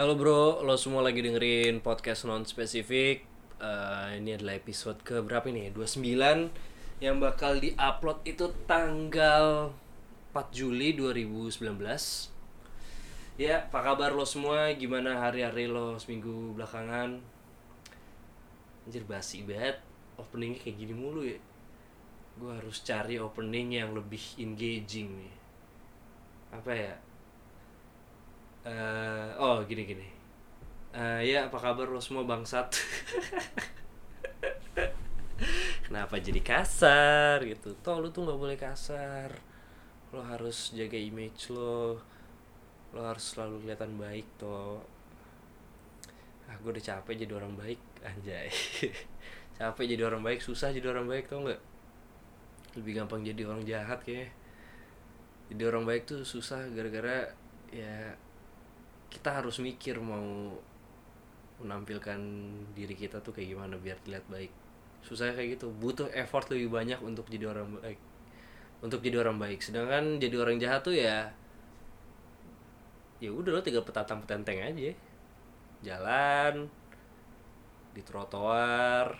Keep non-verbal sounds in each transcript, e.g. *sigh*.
Halo bro, lo semua lagi dengerin podcast non spesifik. Eh, ini adalah episode ke berapa ini? 29 yang bakal diupload itu tanggal 4 Juli 2019. Ya, apa kabar lo semua? Gimana hari-hari lo seminggu belakangan? Anjir basi banget. Openingnya kayak gini mulu ya. Gue harus cari opening yang lebih engaging nih. Apa ya? Eh, oh gini gini. Eh, ya apa kabar lo semua bangsat? *laughs* Kenapa jadi kasar gitu? Toh lu tuh nggak boleh kasar. Lo harus jaga image lo. Lo harus selalu kelihatan baik toh. Ah gue udah capek jadi orang baik anjay. *laughs* Capek jadi orang baik susah jadi orang baik tau nggak? Lebih gampang jadi orang jahat kayak jadi orang baik tuh susah gara-gara ya kita harus mikir mau menampilkan diri kita tuh kayak gimana biar terlihat baik. Susah kayak gitu. Butuh effort lebih banyak untuk jadi orang baik. Untuk jadi orang baik. Sedangkan jadi orang jahat tuh ya ya udah lo tinggal petatang petenteng aja. Jalan di trotoar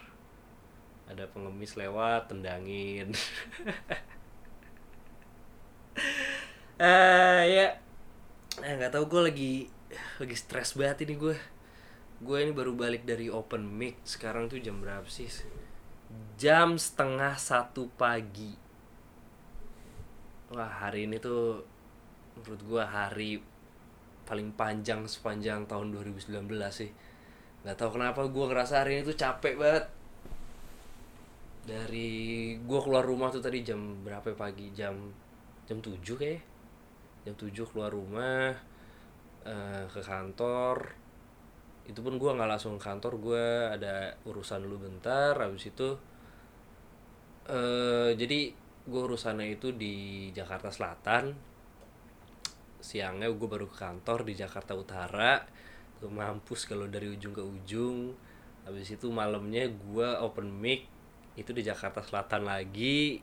ada pengemis lewat tendangin. *laughs* Eh ya. Eh nggak tahu gue lagi lagi stres banget ini gue. Gue ini baru balik dari open mic sekarang tuh jam berapa sih? Jam setengah satu pagi. Wah hari ini tuh menurut gue hari paling panjang sepanjang tahun 2019 sih. Nggak tahu kenapa gue ngerasa hari ini tuh capek banget. Dari gue keluar rumah tuh tadi jam berapa ya pagi? Jam jam 7 kayak jam 7 keluar rumah eh, ke kantor. Itu pun gue nggak langsung ke kantor gue ada urusan dulu bentar habis itu eh jadi gue urusannya itu di Jakarta Selatan. Siangnya gue baru ke kantor di Jakarta Utara tuh mampus kalau dari ujung ke ujung. Habis itu malamnya gue open mic itu di Jakarta Selatan lagi.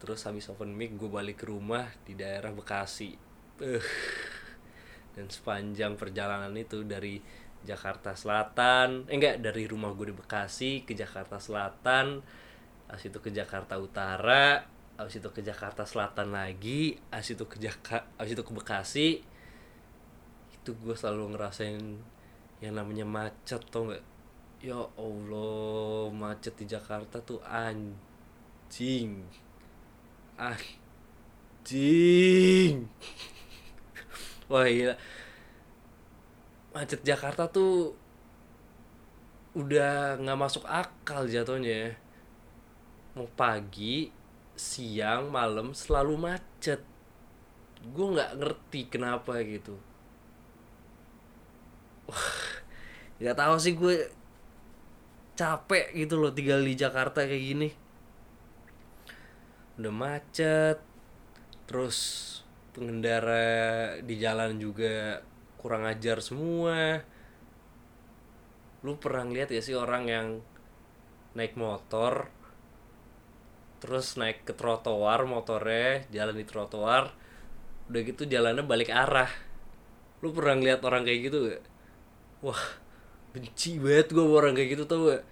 Terus habis open mic gue balik ke rumah di daerah Bekasi Eh, dan sepanjang perjalanan itu dari Jakarta Selatan eh enggak dari rumah gue di Bekasi ke Jakarta Selatan habis itu ke Jakarta Utara habis itu ke Jakarta Selatan lagi habis itu ke Jaka habis itu ke Bekasi. Itu gue selalu ngerasain yang namanya macet tau nggak? Ya Allah macet di Jakarta tuh anjing. Anjing wah gila. Macet Jakarta tuh udah nggak masuk akal jatuhnya. Ya. mau pagi siang malam selalu macet. Gue nggak ngerti kenapa gitu. Wah nggak tahu sih gue capek gitu loh tinggal di Jakarta kayak gini. Udah macet terus pengendara di jalan juga kurang ajar semua. Lu pernah lihat ya sih orang yang naik motor terus naik ke trotoar motornya jalan di trotoar udah gitu jalannya balik arah. Lu pernah lihat orang kayak gitu gak? Wah benci banget gue orang kayak gitu tau gak?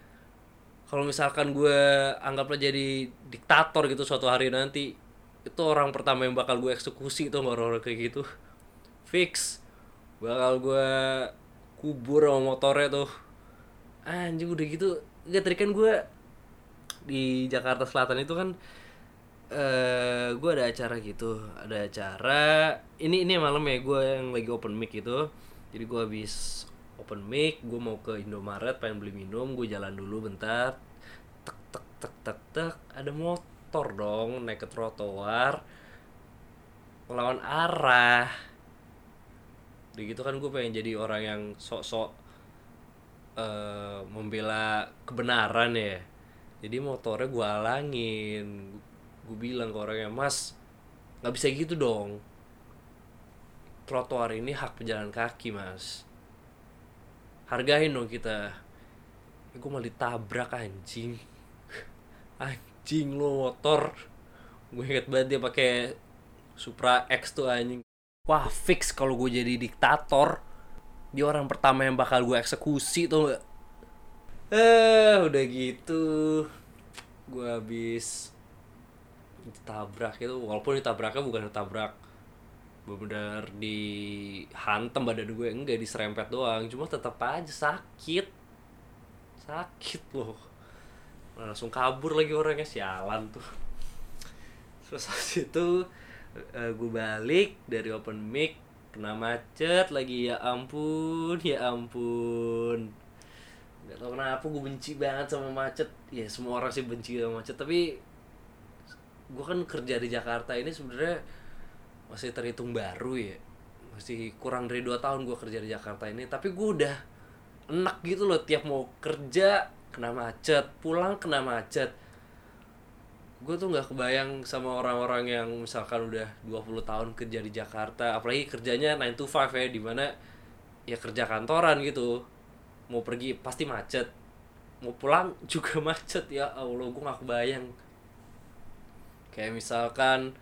Kalau misalkan gue anggaplah jadi diktator gitu suatu hari nanti itu orang pertama yang bakal gue eksekusi tuh orang-orang kayak gitu. Fix. Bakal gue kubur sama motornya tuh. Anjing udah gitu. Gak tadi kan gue di Jakarta Selatan itu kan eh gue ada acara gitu. Ada acara ini ini malam ya gue yang lagi open mic gitu. Jadi gue habis open mic gue mau ke Indomaret pengen beli minum gue jalan dulu bentar. Tek tek tek tek tek. Ada motor dong naik ke trotoar ngelawan arah. Gitu kan gue pengen jadi orang yang sok-sok eh membela kebenaran ya. Jadi motornya gue alangin. Gue bilang ke orangnya mas nggak bisa gitu dong. Trotoar ini hak pejalan kaki mas. Hargain dong kita. Gue malah ditabrak anjing. *laughs* Anjing lo motor. Gue inget banget dia pakai Supra X tuh anjing. Wah fix kalau gue jadi diktator. Dia orang pertama yang bakal gue eksekusi tuh gak eh udah gitu. Gue habis ditabrak itu. Walaupun ditabraknya bukan ditabrak. Benar dihantem badan gue. Enggak diserempet doang. Cuma tetap aja sakit. Sakit loh langsung kabur lagi orangnya sialan tuh. *laughs* Terus habis itu uh, gue balik dari open mic kena macet lagi. Ya ampun ya ampun. Nggak tau kenapa gue benci banget sama macet. Ya semua orang sih benci sama macet tapi gue kan kerja di Jakarta ini sebenarnya masih terhitung baru ya. Masih kurang dari dua tahun gue kerja di Jakarta ini tapi gue udah enak gitu loh tiap mau kerja kena macet pulang kena macet. Gue tuh nggak kebayang sama orang-orang yang misalkan udah 20 tahun kerja di Jakarta apalagi kerjanya 9 to 5 ya di mana ya kerja kantoran gitu. Mau pergi pasti macet. Mau pulang *laughs* juga macet ya Allah gue nggak kebayang. Kayak misalkan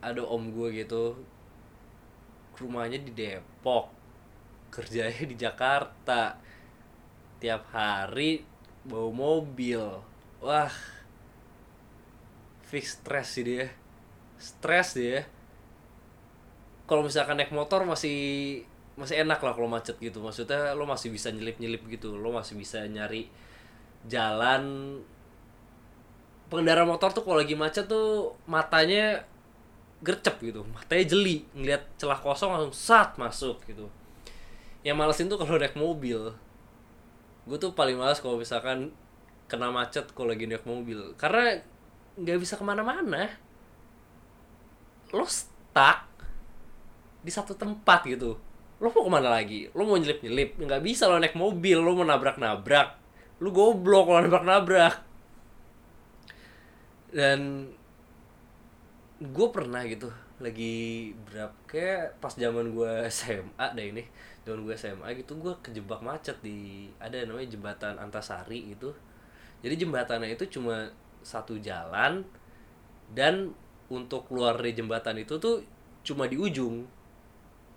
ada om gue gitu rumahnya di Depok kerjanya di Jakarta tiap hari bawa mobil. Wah fix stress sih dia. Stress dia. Kalau misalkan naik motor masih masih enak lah kalau macet gitu. Maksudnya lo masih bisa nyelip nyelip gitu. Lo masih bisa nyari jalan. Pengendara motor tuh kalau lagi macet tuh matanya gercep gitu. Matanya jeli. Ngeliat celah kosong langsung sat masuk gitu. Yang malesin tuh kalau naik mobil gue tuh paling males kalau misalkan kena macet kalau lagi naik mobil. Karena nggak bisa ke mana-mana. Lo stuck di satu tempat gitu. Lo mau ke mana lagi? Lo mau nyelip nyelip nggak bisa lo naik mobil lo mau nabrak nabrak lo goblok lo nabrak nabrak dan gue pernah gitu lagi berapa kayak pas zaman gue *laughs* SMA deh ini zaman gue SMA gitu gue kejebak macet di ada namanya jembatan Antasari gitu. Jadi jembatannya itu cuma satu jalan dan untuk keluar dari jembatan itu tuh cuma di ujung.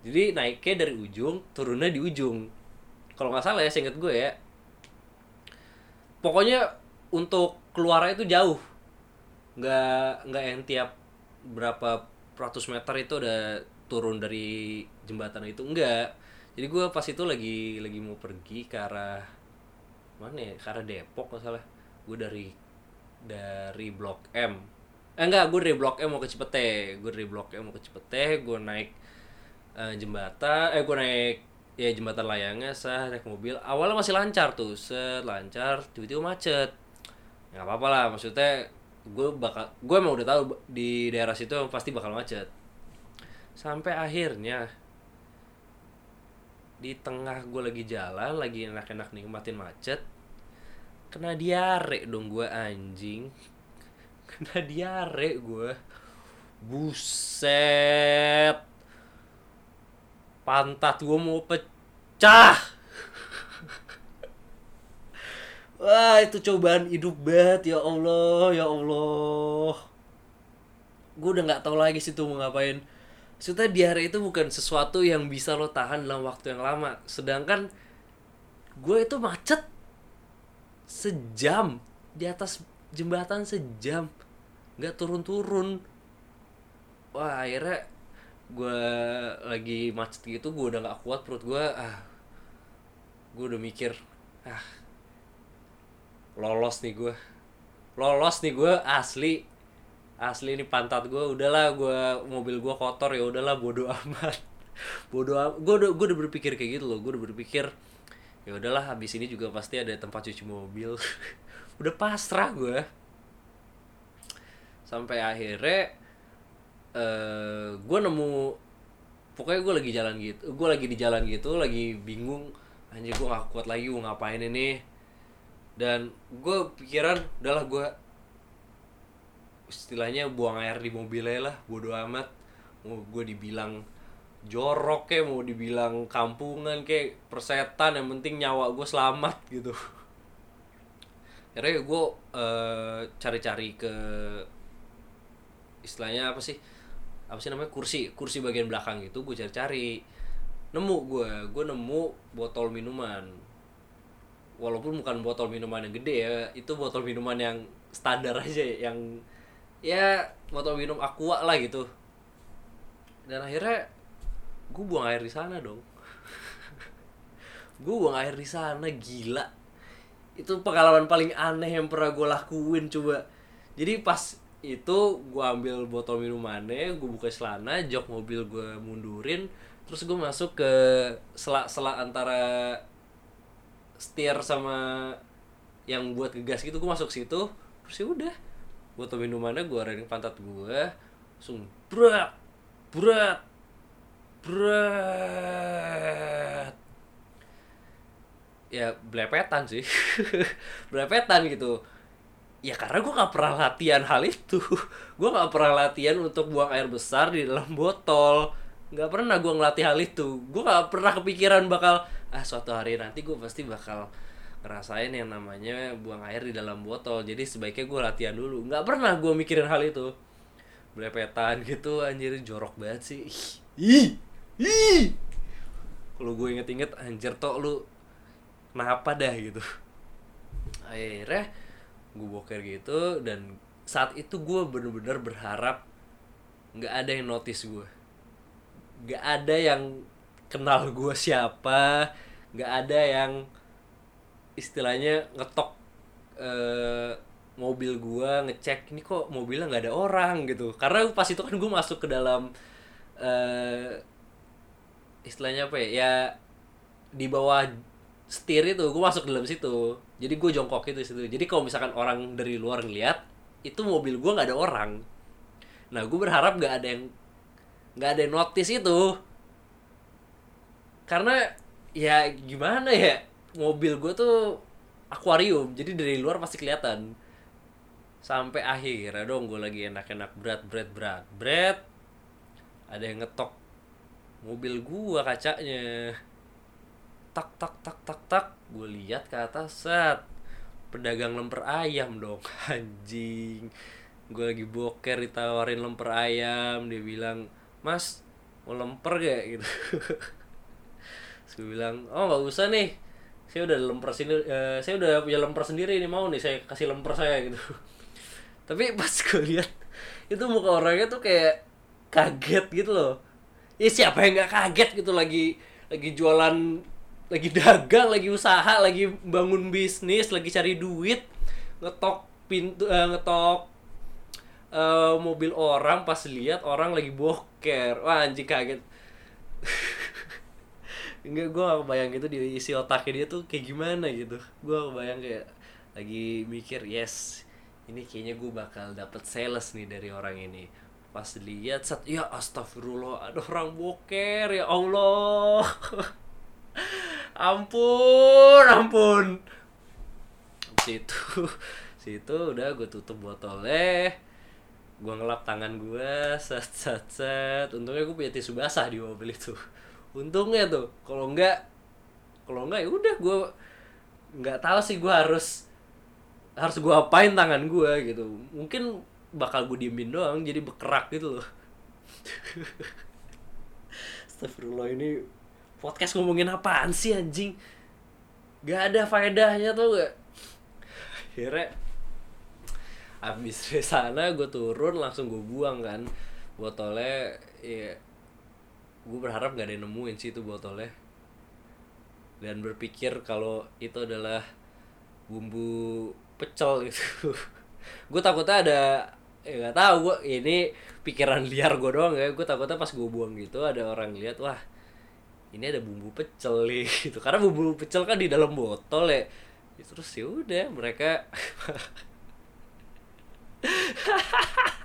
Jadi naiknya dari ujung turunnya di ujung. Kalau nggak salah ya seinget gue ya. Pokoknya untuk keluarnya itu jauh. Nggak nggak yang tiap berapa ratus meter itu udah turun dari jembatan itu enggak jadi gue pas itu lagi lagi mau pergi ke arah mana ya? Ke arah Depok nggak salah. Gue dari dari Blok M. Eh enggak gue dari Blok M mau ke Cipete. Gue dari Blok M mau ke Cipete gue naik uh, jembatan eh gue naik ya jembatan layangnya sah naik mobil. Awalnya masih lancar tuh set lancar tiba-tiba macet. Nggak apa-apa lah maksudnya gue bakal gue emang udah tahu di daerah situ pasti bakal macet. Sampai akhirnya di tengah gue lagi jalan lagi enak-enak nikmatin macet kena diare dong gue anjing. *laughs* Kena diare gue buset. Pantat gue mau pecah. *laughs* Wah itu cobaan hidup banget ya Allah ya Allah. Gue udah gak tahu lagi sih tuh mau ngapain Maksudnya diare itu bukan sesuatu yang bisa lo tahan dalam waktu yang lama. Sedangkan gue itu macet Sejam Di atas jembatan sejam. Gak turun-turun. Wah akhirnya gue lagi macet gitu gue udah gak kuat perut gue. Ah gue udah mikir ah lolos nih gue. Lolos nih gue asli asli ini pantat gue udahlah gue mobil gue kotor ya udahlah bodoh *laughs* amat. Bodoh amat gue udah gue udah berpikir kayak gitu loh gue udah berpikir ya udahlah habis ini juga pasti ada tempat cuci mobil. *laughs* Udah pasrah gue sampai akhirnya uh, gue nemu pokoknya gue lagi jalan gitu gue lagi di jalan gitu lagi bingung anjir gue gak kuat lagi gue ngapain ini? Dan gue pikiran udahlah gue istilahnya buang air di mobilnya lah bodo amat. Mau gue dibilang jorok kayak mau dibilang kampungan kayak persetan yang penting nyawa gue selamat gitu. Akhirnya gue uh, cari-cari ke istilahnya apa sih apa sih namanya kursi kursi bagian belakang itu gue cari-cari. Nemu gue gue nemu botol minuman. Walaupun bukan botol minuman yang gede ya itu botol minuman yang standar aja yang ya botol minum aqua lah gitu. Dan akhirnya gue buang air di sana dong. *laughs* Gue buang air di sana gila. Itu pengalaman paling aneh yang pernah gue lakuin coba. Jadi pas itu gue ambil botol minumannya gue buka celana jok mobil gue mundurin terus gue masuk ke selak-selak antara setir sama yang buat ngegas gitu gue masuk situ terus ya udah botol minumannya gue arahin pantat gue langsung berat berat berat. Ya belepetan sih. *laughs* Belepetan gitu. Ya karena gue nggak pernah latihan hal itu. *laughs* Gue nggak pernah latihan untuk buang air besar di dalam botol. Nggak pernah gue ngelatih hal itu. Gue nggak pernah kepikiran bakal ah suatu hari nanti gue pasti bakal ngerasain yang namanya buang air di dalam botol. Jadi sebaiknya gue latihan dulu. Nggak pernah gue mikirin hal itu. Belepetan gitu anjir. Jorok banget sih. Ih. Ih. Kalau gue inget-inget anjir tok lu kenapa dah gitu. Akhirnya gue boker gitu dan saat itu gue bener-bener berharap nggak ada yang notice gue nggak ada yang kenal gue siapa. Nggak ada yang istilahnya ngetok eh, mobil gue ngecek ini kok mobilnya nggak ada orang gitu. Karena pas itu kan gue masuk ke dalam eh, istilahnya apa ya ya di bawah setir itu gue masuk ke dalam situ. Jadi gue jongkok itu situ. Jadi kalau misalkan orang dari luar ngeliat itu mobil gue nggak ada orang. Nah gue berharap nggak ada yang nggak ada yang notice itu. Karena ya gimana ya mobil gue tuh akuarium jadi dari luar pasti kelihatan. Sampai akhirnya dong gue lagi enak-enak berat berat berat berat. Ada yang ngetok mobil gua kacanya. Tak tak tak tak tak. Gue lihat ke atas set. Pedagang lemper ayam dong *laughs* anjing. Gue lagi boker ditawarin lemper ayam dia bilang mas mau lemper gak? *laughs* Gitu gue bilang oh nggak usah nih saya udah lemper sini eh, saya udah punya lemper sendiri ini mau nih saya kasih lemper saya gitu. *laughs* Tapi pas gue lihat itu muka orangnya tuh kayak kaget gitu loh. Ya siapa yang nggak kaget gitu lagi lagi jualan lagi dagang lagi usaha lagi bangun bisnis lagi cari duit ngetok pintu eh, ngetok eh, mobil orang pas lihat orang lagi boker. Wah anjing kaget *laughs* enggak gue gak kebayang gitu di isi otaknya dia tuh kayak gimana gitu. Gue kebayang kayak lagi mikir yes ini kayaknya gue bakal dapet sales nih dari orang ini. Pas lihat set ya astagfirullah ada orang boker ya Allah. *laughs* Ampun ampun. Situ *laughs* situ udah gue tutup botolnya. Gue ngelap tangan gue set set set. Untungnya gue punya tisu basah di mobil itu untungnya tuh kalau enggak kalau enggak ya udah gue nggak tahu sih gue harus harus gue apain tangan gue gitu. Mungkin bakal gue diemin doang jadi bekerak gitu loh. *laughs* Astagfirullah ini podcast ngomongin apaan sih anjing? Gak ada faedahnya tuh gak? Akhirnya abis *laughs* dari sana gue turun langsung gue buang kan botolnya ya gue berharap gak ada yang nemuin sih itu botolnya. Dan berpikir kalau itu adalah bumbu pecel gitu. *laughs* Gue takutnya ada ya nggak tahu gue ini pikiran liar gue doang ya. Gue takutnya pas gue buang gitu ada orang lihat wah ini ada bumbu pecel nih *laughs* gitu. Karena bumbu pecel kan di dalam botol ya terus ya udah mereka *laughs*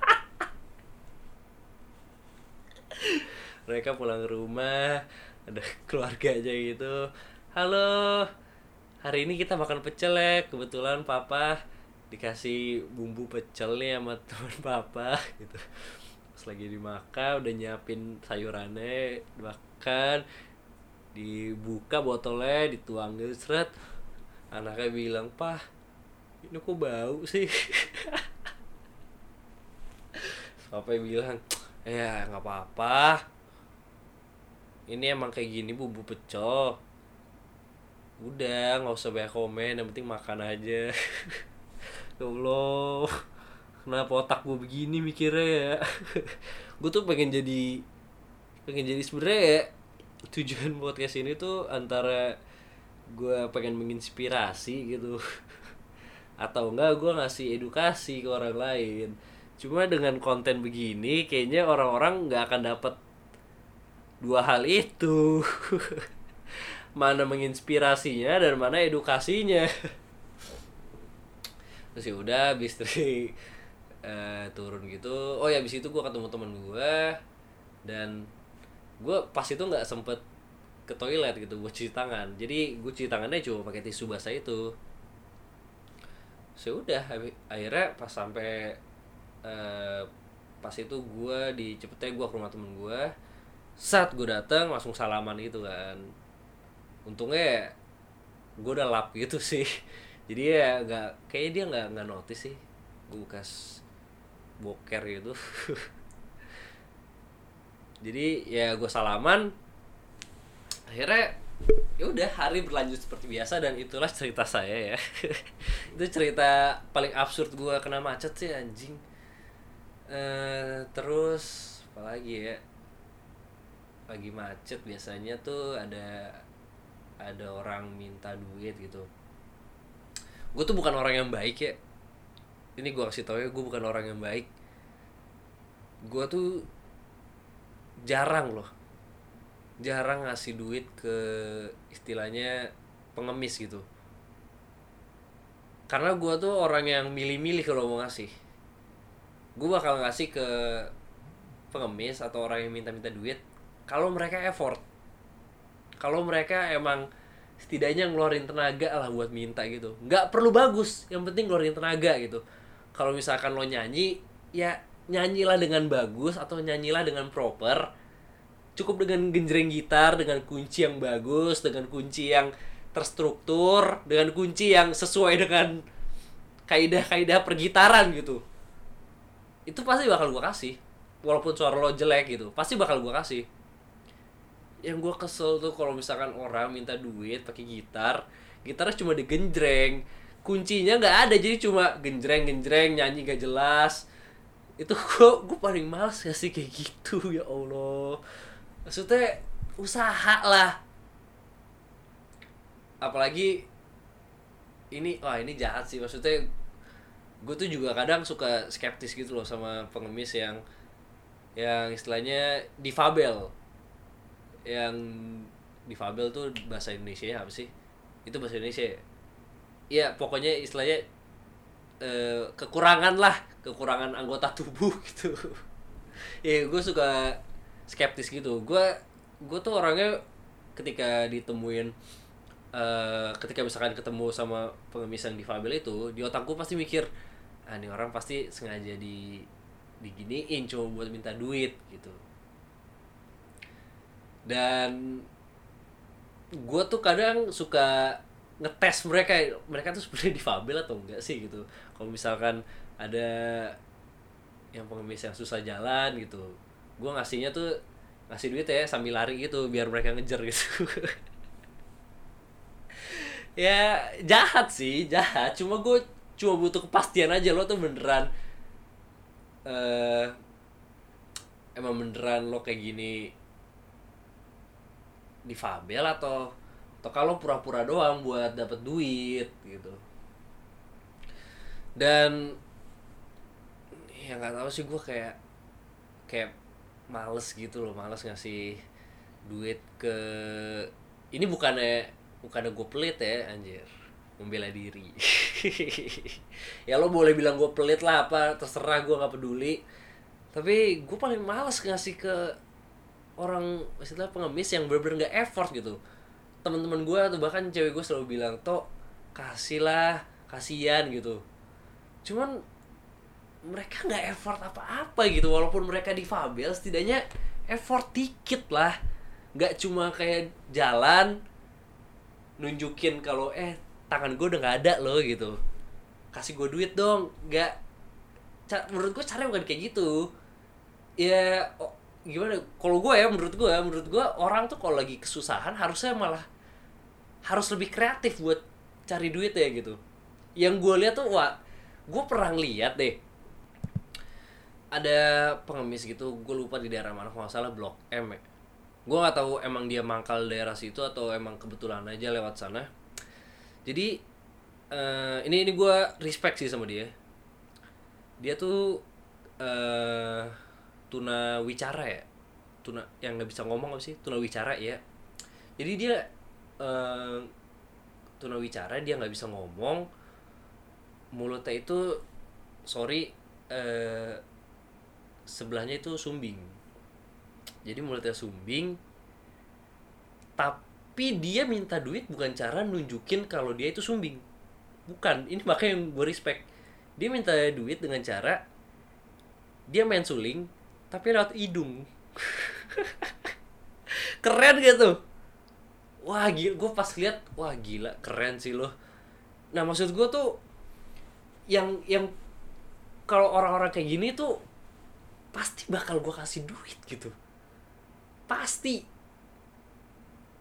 mereka pulang ke rumah ada *laughs* keluarga aja gitu. Halo hari ini kita makan pecel ya. Kebetulan papa dikasih bumbu pecel nih sama *laughs* teman papa gitu. Pas lagi dimakan udah nyiapin sayurannya dimakan dibuka botolnya dituang gitu seret. Anaknya bilang pah ini kok bau sih? *laughs* Papa bilang ya nggak apa-apa ini emang kayak gini bumbu pecel. Udah nggak usah banyak komen yang penting makan aja. *laughs* Ya allah. Kenapa otak gue begini mikirnya ya? *laughs* Gue tuh pengen jadi pengen jadi sebenernya ya tujuan podcast ini tuh antara gue pengen menginspirasi gitu. *laughs* Atau enggak gue ngasih edukasi ke orang lain. Cuma dengan konten begini kayaknya orang-orang nggak akan dapat dua hal itu. *laughs* Mana menginspirasinya dan mana edukasinya. *laughs* Terus ya udah habis dari uh, turun gitu oh ya habis itu gue ketemu teman gue dan gue pas itu nggak sempet ke toilet gitu gue cuci tangan. Jadi gue cuci tangannya cuma pakai tisu basah itu. So udah akhirnya pas sampai uh, pas itu gue di cepetnya gue ke rumah temen gue saat gue datang langsung salaman gitu kan. Untungnya gue udah lap gitu *laughs* sih. Jadi ya nggak kayaknya dia nggak nggak notice sih. Gue kas boker gitu. *laughs* Jadi ya gue salaman. Akhirnya ya udah hari berlanjut seperti biasa dan itulah cerita saya ya. *laughs* Itu cerita paling absurd gue kena macet sih anjing. Uh, terus apalagi ya lagi macet biasanya tuh ada ada orang minta duit gitu. Gue tuh bukan orang yang baik ya. Ini gue kasih tau ya gue bukan orang yang baik. Gue tuh jarang loh. Jarang ngasih duit ke istilahnya pengemis gitu. Karena gue tuh orang yang milih-milih kalau mau ngasih. Gue bakal ngasih ke pengemis atau orang yang minta-minta duit kalau mereka effort. Kalau mereka emang setidaknya ngeluarin tenaga lah buat minta gitu. Nggak perlu bagus yang penting ngeluarin tenaga gitu. Kalau misalkan lo nyanyi ya nyanyilah dengan bagus atau nyanyilah dengan proper. Cukup dengan genjreng gitar dengan kunci yang bagus dengan kunci yang terstruktur dengan kunci yang sesuai dengan kaidah-kaidah pergitaran gitu. Itu pasti bakal gue kasih. Walaupun suara lo jelek gitu pasti bakal gue kasih yang gue kesel tuh kalau misalkan orang minta duit pakai gitar gitarnya cuma digenjreng. Kuncinya nggak ada jadi cuma genjreng genjreng nyanyi gak jelas. Itu gue gue paling males ya sih kayak gitu ya allah. Maksudnya usaha lah. Apalagi ini wah ini jahat sih. Maksudnya gue tuh juga kadang suka skeptis gitu loh sama pengemis yang yang istilahnya difabel yang difabel tuh bahasa Indonesia ya apa sih? Itu bahasa Indonesia ya, ya pokoknya istilahnya eh, kekurangan lah kekurangan anggota tubuh *laughs* gitu. Ya gue suka skeptis gitu. Gue gue tuh orangnya ketika ditemuin uh, ketika misalkan ketemu sama pengemis yang difabel itu di otak gue pasti mikir ah ini orang pasti sengaja di diginiin cuma buat minta duit gitu dan gue tuh kadang suka ngetes mereka mereka tuh sebenarnya difabel atau enggak sih gitu. Kalau misalkan ada yang pengemis yang susah jalan gitu gue ngasihnya tuh ngasih duit ya sambil lari gitu biar mereka ngejar gitu. *laughs* Ya jahat sih jahat. Cuma gue cuma butuh kepastian aja lo tuh beneran uh, emang beneran lo kayak gini difabel atau atau kalau pura-pura doang buat dapat duit gitu. Dan ya nggak tahu sih gue kayak kayak males gitu loh males ngasih duit ke ini bukannya bukannya gue pelit ya anjir membela diri. *laughs* Ya lo boleh bilang gue pelit lah apa terserah gue nggak peduli. Tapi gue paling males ngasih ke orang istilah pengemis yang bener-bener gak effort gitu. Teman-teman gue atau bahkan cewek gue selalu bilang toh kasih lah kasihan gitu. Cuman mereka nggak effort apa-apa gitu walaupun mereka difabel setidaknya effort dikit lah. Nggak cuma kayak jalan nunjukin kalau eh tangan gue udah nggak ada loh gitu. Kasih gue duit dong. Nggak. Menurut gue cara bukan kayak gitu. Ya oh, gimana kalau gue ya menurut gue menurut gue orang tuh kalau lagi kesusahan harusnya malah harus lebih kreatif buat cari duit ya gitu. Yang gue lihat tuh wah gue pernah lihat deh ada pengemis gitu gue lupa di daerah mana kalau salah blok M ya. Gue nggak tahu emang dia mangkal daerah situ atau emang kebetulan aja lewat sana. Jadi eh, ini ini gue respect sih sama dia. Dia tuh eh tuna wicara ya? Tuna yang nggak bisa ngomong apa sih? Tuna wicara ya jadi dia eh tuna wicara dia nggak bisa ngomong. Mulutnya itu sorry eh sebelahnya itu sumbing. Jadi mulutnya sumbing. Tapi dia minta duit bukan cara nunjukin kalau dia itu sumbing. Bukan ini makanya yang gue respect. Dia minta duit dengan cara dia main suling tapi lewat hidung. *laughs* Keren gitu. Wah gila. Gue pas lihat wah gila. Keren sih lo. Nah maksud gue tuh yang yang kalau orang-orang kayak gini tuh pasti bakal gue kasih duit gitu. Pasti.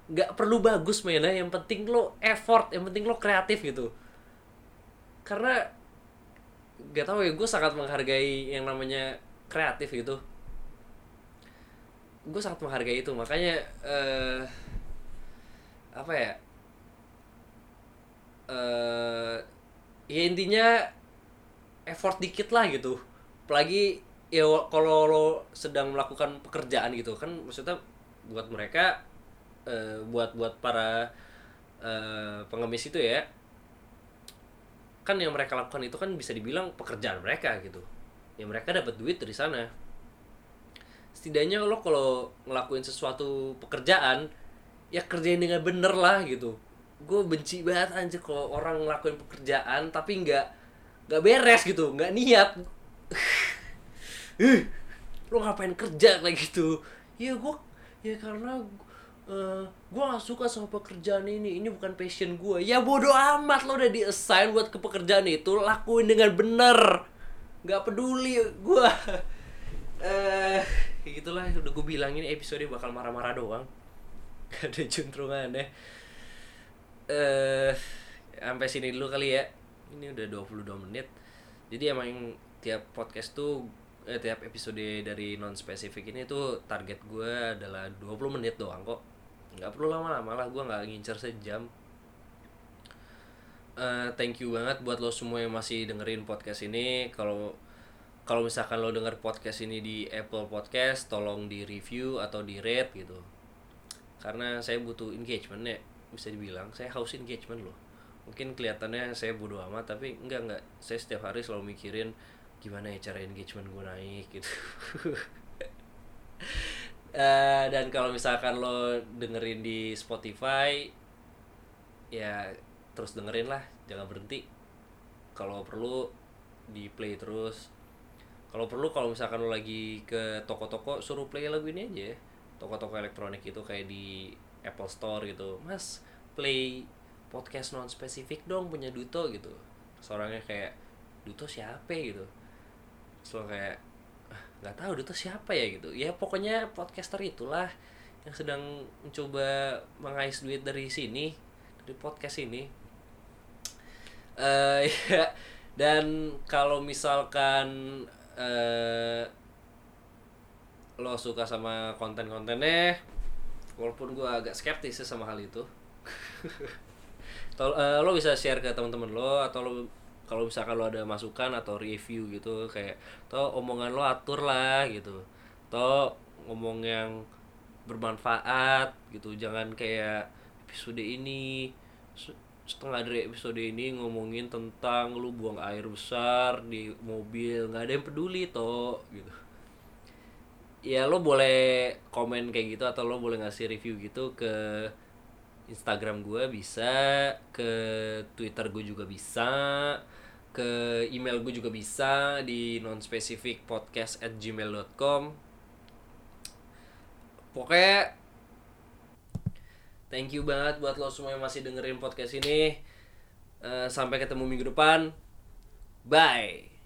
Nggak perlu bagus mainnya. Yang penting lo effort yang penting lo kreatif gitu. Karena gak tahu ya gue sangat menghargai yang namanya kreatif gitu gue sangat menghargai itu. Makanya eh apa ya? Eh ya intinya effort dikit lah gitu. Apalagi ya kalau lo sedang melakukan pekerjaan gitu kan maksudnya buat mereka eh, buat buat para eh, pengemis itu ya kan yang mereka lakukan itu kan bisa dibilang pekerjaan mereka gitu. Ya mereka dapat duit dari sana setidaknya lo kalau ngelakuin sesuatu pekerjaan ya kerjain dengan bener lah gitu. Gue benci banget anjir kalau orang ngelakuin pekerjaan tapi nggak nggak beres gitu nggak niat. *laughs* Ih, lo ngapain kerja kayak gitu? Ya gue ya karena eh gue gak suka sama pekerjaan ini ini bukan passion gue ya bodoh amat lo udah di assign buat ke pekerjaan itu lakuin dengan bener. Nggak peduli gue *laughs* eh gitulah udah gue bilang ini episode bakal marah-marah doang. *laughs* Gak ada juntrungannya eh sampai sini dulu kali ya. Ini udah 22 menit. Jadi emang tiap podcast tuh eh, tiap episode dari non spesifik ini tuh target gue adalah 20 menit doang kok. Nggak perlu lama-lama lah gue nggak ngincer sejam. Eh, thank you banget buat lo semua yang masih dengerin podcast ini. Kalau kalau misalkan lo denger podcast ini di Apple Podcast tolong di review atau di rate gitu. Karena saya butuh engagement ya bisa dibilang. Saya haus engagement loh. Mungkin kelihatannya saya bodoh amat tapi enggak enggak. Saya setiap hari selalu mikirin gimana ya cara engagement gue naik gitu. *laughs* Eh, dan kalau misalkan lo dengerin di Spotify ya terus dengerin lah jangan berhenti. Kalau perlu di play terus kalau perlu kalau misalkan lo lagi ke toko-toko suruh play lagu ini aja ya. Toko-toko elektronik itu kayak di Apple Store gitu. Mas play podcast non spesifik dong punya Duto gitu. Seorangnya kayak Duto siapa gitu. So kayak "Ah, nggak tahu Duto siapa ya gitu. Ya pokoknya podcaster itulah yang sedang mencoba mengais duit dari sini dari podcast ini. Eh *laughs* ya dan kalau misalkan eh lo suka sama konten-kontennya? Walaupun gue agak skeptis sih sama hal itu. *laughs* Tol- eh, lo bisa share ke teman-teman lo atau lo kalau misalkan lo ada masukan atau review gitu kayak toh omongan lo atur lah gitu. Toh ngomong yang bermanfaat gitu. Jangan kayak episode ini setengah dari episode ini ngomongin tentang lu buang air besar di mobil. Nggak ada yang peduli toh gitu. Ya lo boleh komen kayak gitu atau lo boleh ngasih review gitu ke Instagram gue bisa ke Twitter gue juga bisa ke email gue juga bisa di nonspecificpodcast at gmail.com pokoknya thank you banget buat lo semua yang masih dengerin podcast ini. Eh, sampai ketemu minggu depan. Bye